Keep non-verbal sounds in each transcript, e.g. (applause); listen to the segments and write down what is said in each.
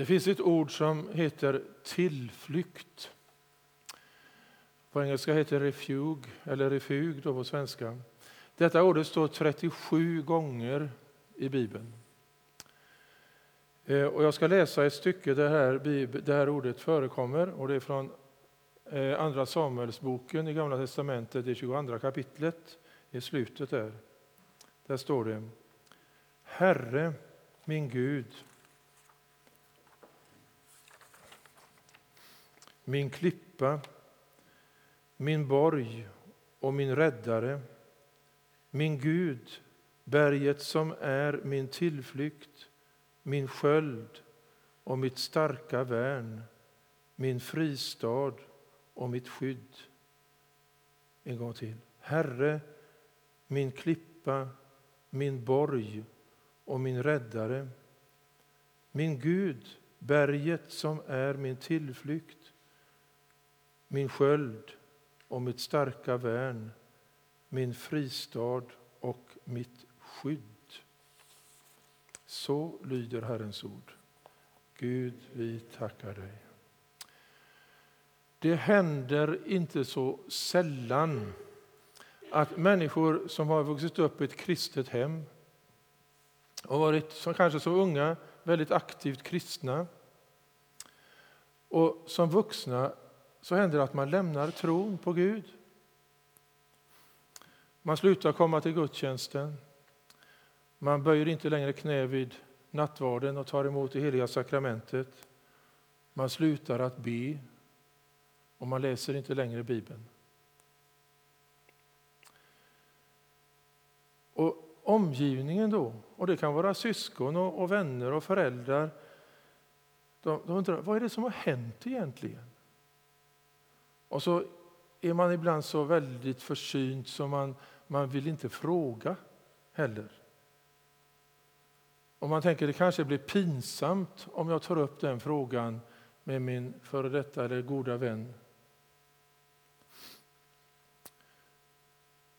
Det finns ett ord som heter tillflykt. På engelska heter det refug, eller refug då på svenska. Detta ordet står 37 gånger i Bibeln. Eh, och jag ska läsa ett stycke där här, det här ordet förekommer. Och det är från eh, Andra Samuelsboken i Gamla testamentet, det 22 kapitlet, i slutet där. Där står det Herre, min Gud, min klippa, min borg och min räddare, min Gud, berget som är min tillflykt, min sköld och mitt starka värn, min fristad och mitt skydd. En gång till. Herre, min klippa, min borg och min räddare. Min Gud, berget som är min tillflykt, min sköld och mitt starka värn, min fristad och mitt skydd. Så lyder Herrens ord. Gud, vi tackar dig. Det händer inte så sällan att människor som har vuxit upp i ett kristet hem och varit som kanske som unga väldigt aktivt kristna och som vuxna så händer det att man lämnar tron på Gud. Man slutar komma till gudstjänsten. Man böjer inte längre knä vid nattvarden och tar emot det heliga sakramentet. Man slutar att be och man läser inte längre Bibeln. Och omgivningen då, och det kan vara syskon och, och vänner och föräldrar, de, de undrar vad är det som har hänt egentligen? Och så är man ibland så väldigt försynt så man, man vill inte fråga heller. Och man tänker det kanske blir pinsamt om jag tar upp den frågan med min före detta eller goda vän.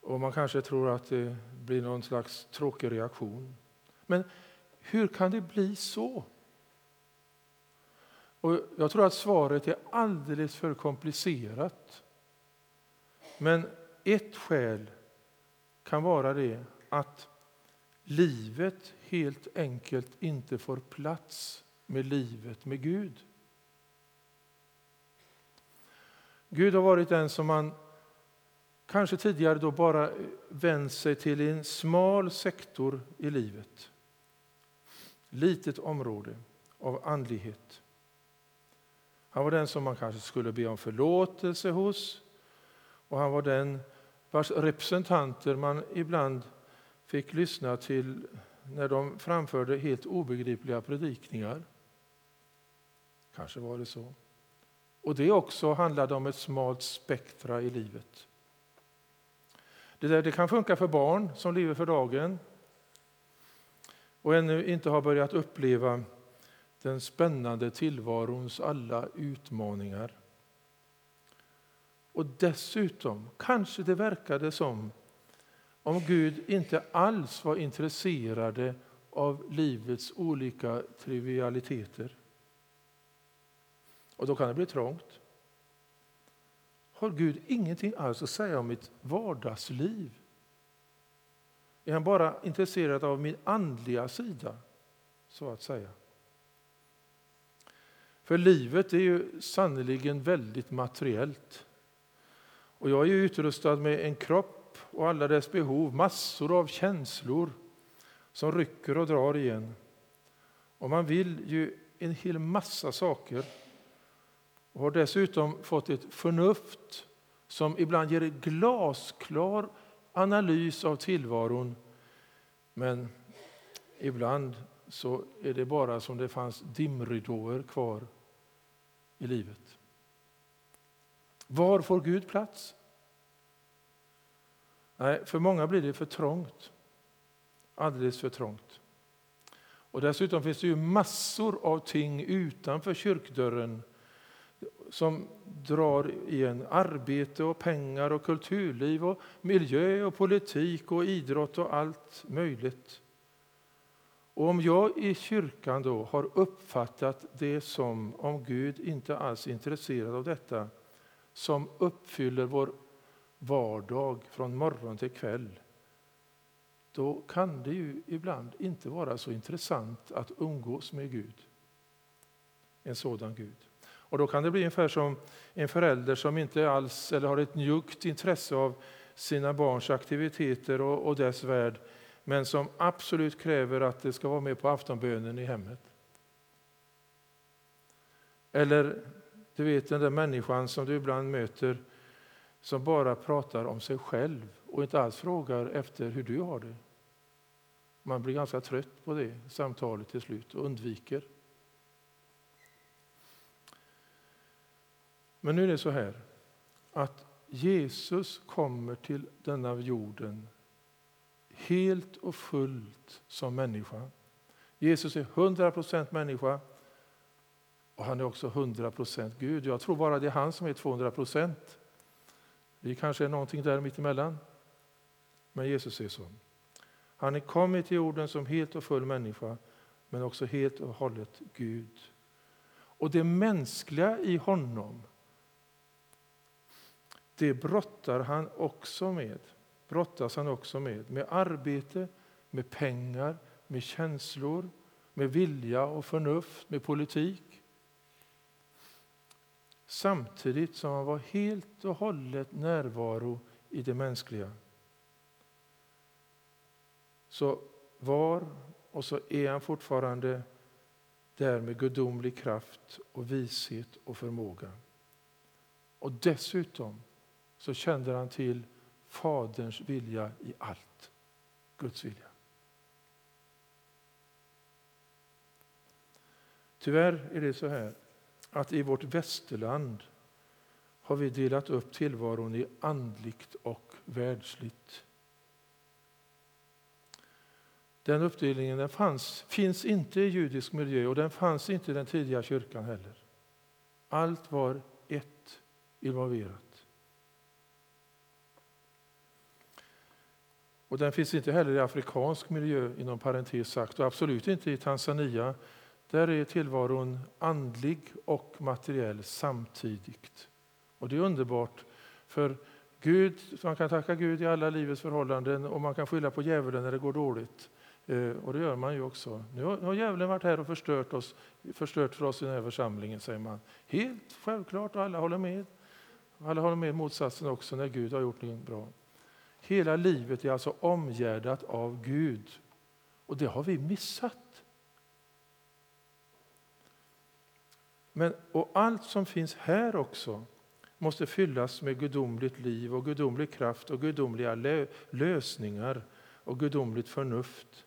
Och man kanske tror att det blir någon slags tråkig reaktion. Men hur kan det bli så? Och jag tror att svaret är alldeles för komplicerat. Men ett skäl kan vara det att livet helt enkelt inte får plats med livet med Gud. Gud har varit den som man kanske tidigare då bara vänt sig till i en smal sektor i livet. Litet område av andlighet. Han var den som man kanske skulle be om förlåtelse hos och han var den vars representanter man ibland fick lyssna till när de framförde helt obegripliga predikningar. Kanske var det så. Och det också handlade om ett smalt spektra i livet. Det, där, det kan funka för barn som lever för dagen och ännu inte har börjat uppleva den spännande tillvarons alla utmaningar. Och dessutom, kanske det verkade som om Gud inte alls var intresserad av livets olika trivialiteter. Och då kan det bli trångt. Har Gud ingenting alls att säga om mitt vardagsliv? Är han bara intresserad av min andliga sida, så att säga? För livet är ju sannerligen väldigt materiellt. Och jag är utrustad med en kropp och alla dess behov, massor av känslor som rycker och drar igen. Och man vill ju en hel massa saker och har dessutom fått ett förnuft som ibland ger en glasklar analys av tillvaron. Men ibland så är det bara som det fanns dimridåer kvar i livet. Var får Gud plats? Nej, för många blir det för trångt. Alldeles för trångt. Och dessutom finns det ju massor av ting utanför kyrkdörren som drar igen arbete och pengar och kulturliv och miljö och politik och idrott och allt möjligt. Och om jag i kyrkan då har uppfattat det som, om Gud inte alls är intresserad av detta, som uppfyller vår vardag från morgon till kväll, då kan det ju ibland inte vara så intressant att umgås med Gud. En sådan Gud. Och då kan det bli ungefär som en förälder som inte alls eller har ett njuggt intresse av sina barns aktiviteter och, och dess värld, men som absolut kräver att det ska vara med på aftonbönen i hemmet. Eller du vet den där människan som du ibland möter som bara pratar om sig själv och inte alls frågar efter hur du har det. Man blir ganska trött på det samtalet till slut och undviker. Men nu är det så här att Jesus kommer till denna jorden helt och fullt som människa. Jesus är 100 procent människa och han är också 100 procent Gud. Jag tror bara det är han som är 200 procent. Vi kanske är någonting där mittemellan. Men Jesus är så. Han är kommit till jorden som helt och full människa, men också helt och hållet Gud. Och det mänskliga i honom, det brottar han också med. Brottas han också med. Med arbete, med pengar, med känslor, med vilja och förnuft, med politik. Samtidigt som han var helt och hållet närvaro i det mänskliga. Så var och så är han fortfarande där med gudomlig kraft och vishet och förmåga. Och dessutom så kände han till Faderns vilja i allt. Guds vilja. Tyvärr är det så här att i vårt västerland har vi delat upp tillvaron i andligt och världsligt. Den uppdelningen den fanns, finns inte i judisk miljö och den fanns inte i den tidiga kyrkan heller. Allt var ett involverat. Och den finns inte heller i afrikansk miljö inom parentes sagt och absolut inte i Tanzania. Där är tillvaron andlig och materiell samtidigt. Och det är underbart för Gud, man kan tacka Gud i alla livets förhållanden och man kan skylla på djävulen när det går dåligt. Eh, och det gör man ju också. Nu har djävulen varit här och förstört, oss, förstört för oss i den här församlingen, säger man. Helt självklart, och alla håller med. Alla håller med motsatsen också när Gud har gjort något bra. Hela livet är alltså omgärdat av Gud. Och det har vi missat. Men, och allt som finns här också måste fyllas med gudomligt liv och gudomlig kraft och gudomliga lösningar och gudomligt förnuft.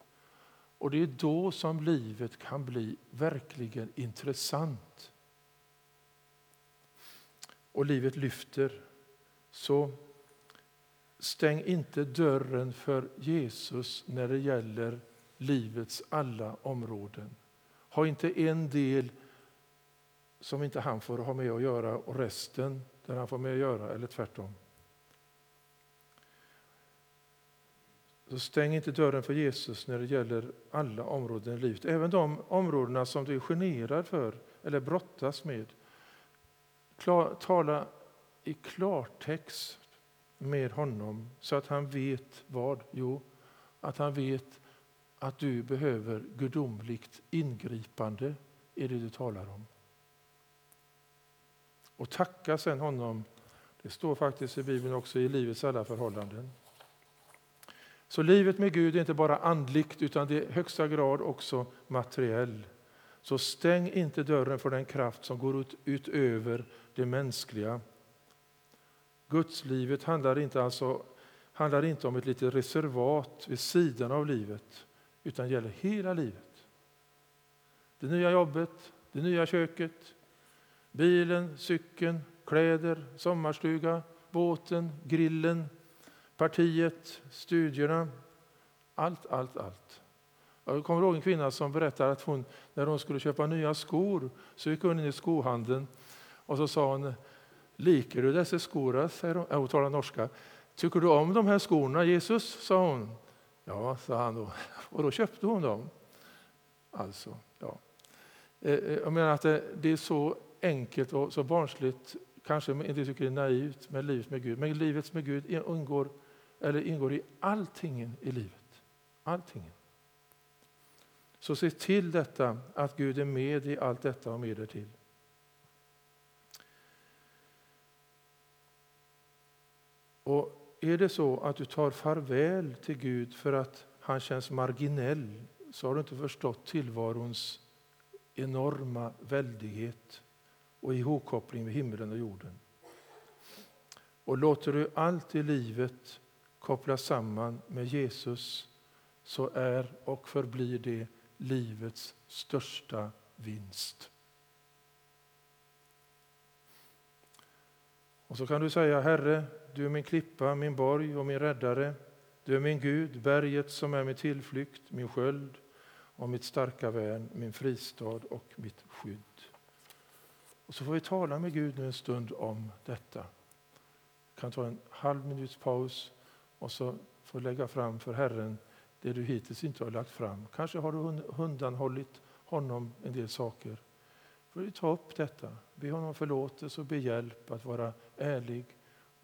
Och det är då som livet kan bli verkligen intressant. Och livet lyfter. Så stäng inte dörren för Jesus när det gäller livets alla områden. Ha inte en del som inte han får ha med att göra och resten där han får med att göra, eller tvärtom. Så stäng inte dörren för Jesus när det gäller alla områden i livet. Även de områdena som du är generad för eller brottas med. Klar, tala i klartext med honom så att han vet vad? Jo, att han vet att du behöver gudomligt ingripande i det du talar om. Och tacka sen honom, det står faktiskt i Bibeln också, i livets alla förhållanden. Så livet med Gud är inte bara andligt utan det är i högsta grad också materiell. Så stäng inte dörren för den kraft som går ut, utöver det mänskliga. Gudslivet handlar inte, alltså, handlar inte om ett litet reservat vid sidan av livet utan gäller hela livet. Det nya jobbet, det nya köket, bilen, cykeln, kläder, sommarstuga, båten, grillen, partiet, studierna. Allt, allt, allt. Jag kommer ihåg en kvinna som berättade att hon, när hon skulle köpa nya skor så gick hon in i skohandeln och så sa hon Liker du dessa skor? Säger hon. Äh, hon talar norska. Tycker du om de här skorna, Jesus? sa hon. Ja, sa han då. (laughs) Och då köpte hon dem. Alltså, ja. Eh, eh, jag menar att det, det är så enkelt och så barnsligt, kanske inte tycker det är naivt med livet med Gud. Men livet med Gud ingår, eller ingår i allting i livet. Allting. Så se till detta, att Gud är med i allt detta och mer till. Och är det så att du tar farväl till Gud för att han känns marginell så har du inte förstått tillvarons enorma väldighet och ihopkoppling med himlen och jorden. Och låter du allt i livet kopplas samman med Jesus så är och förblir det livets största vinst. Och så kan du säga, Herre, du är min klippa, min borg och min räddare. Du är min Gud, berget som är min tillflykt, min sköld och mitt starka värn, min fristad och mitt skydd. Och så får vi tala med Gud nu en stund om detta. Vi kan ta en halv minuts paus och så får lägga fram för Herren det du hittills inte har lagt fram. Kanske har du undanhållit honom en del saker. Får du ta upp detta, be honom förlåtelse och be hjälp att vara ärlig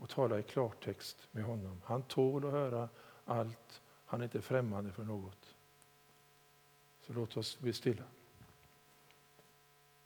och tala i klartext med honom. Han tål att höra allt, han är inte främmande för något. Så låt oss bli stilla.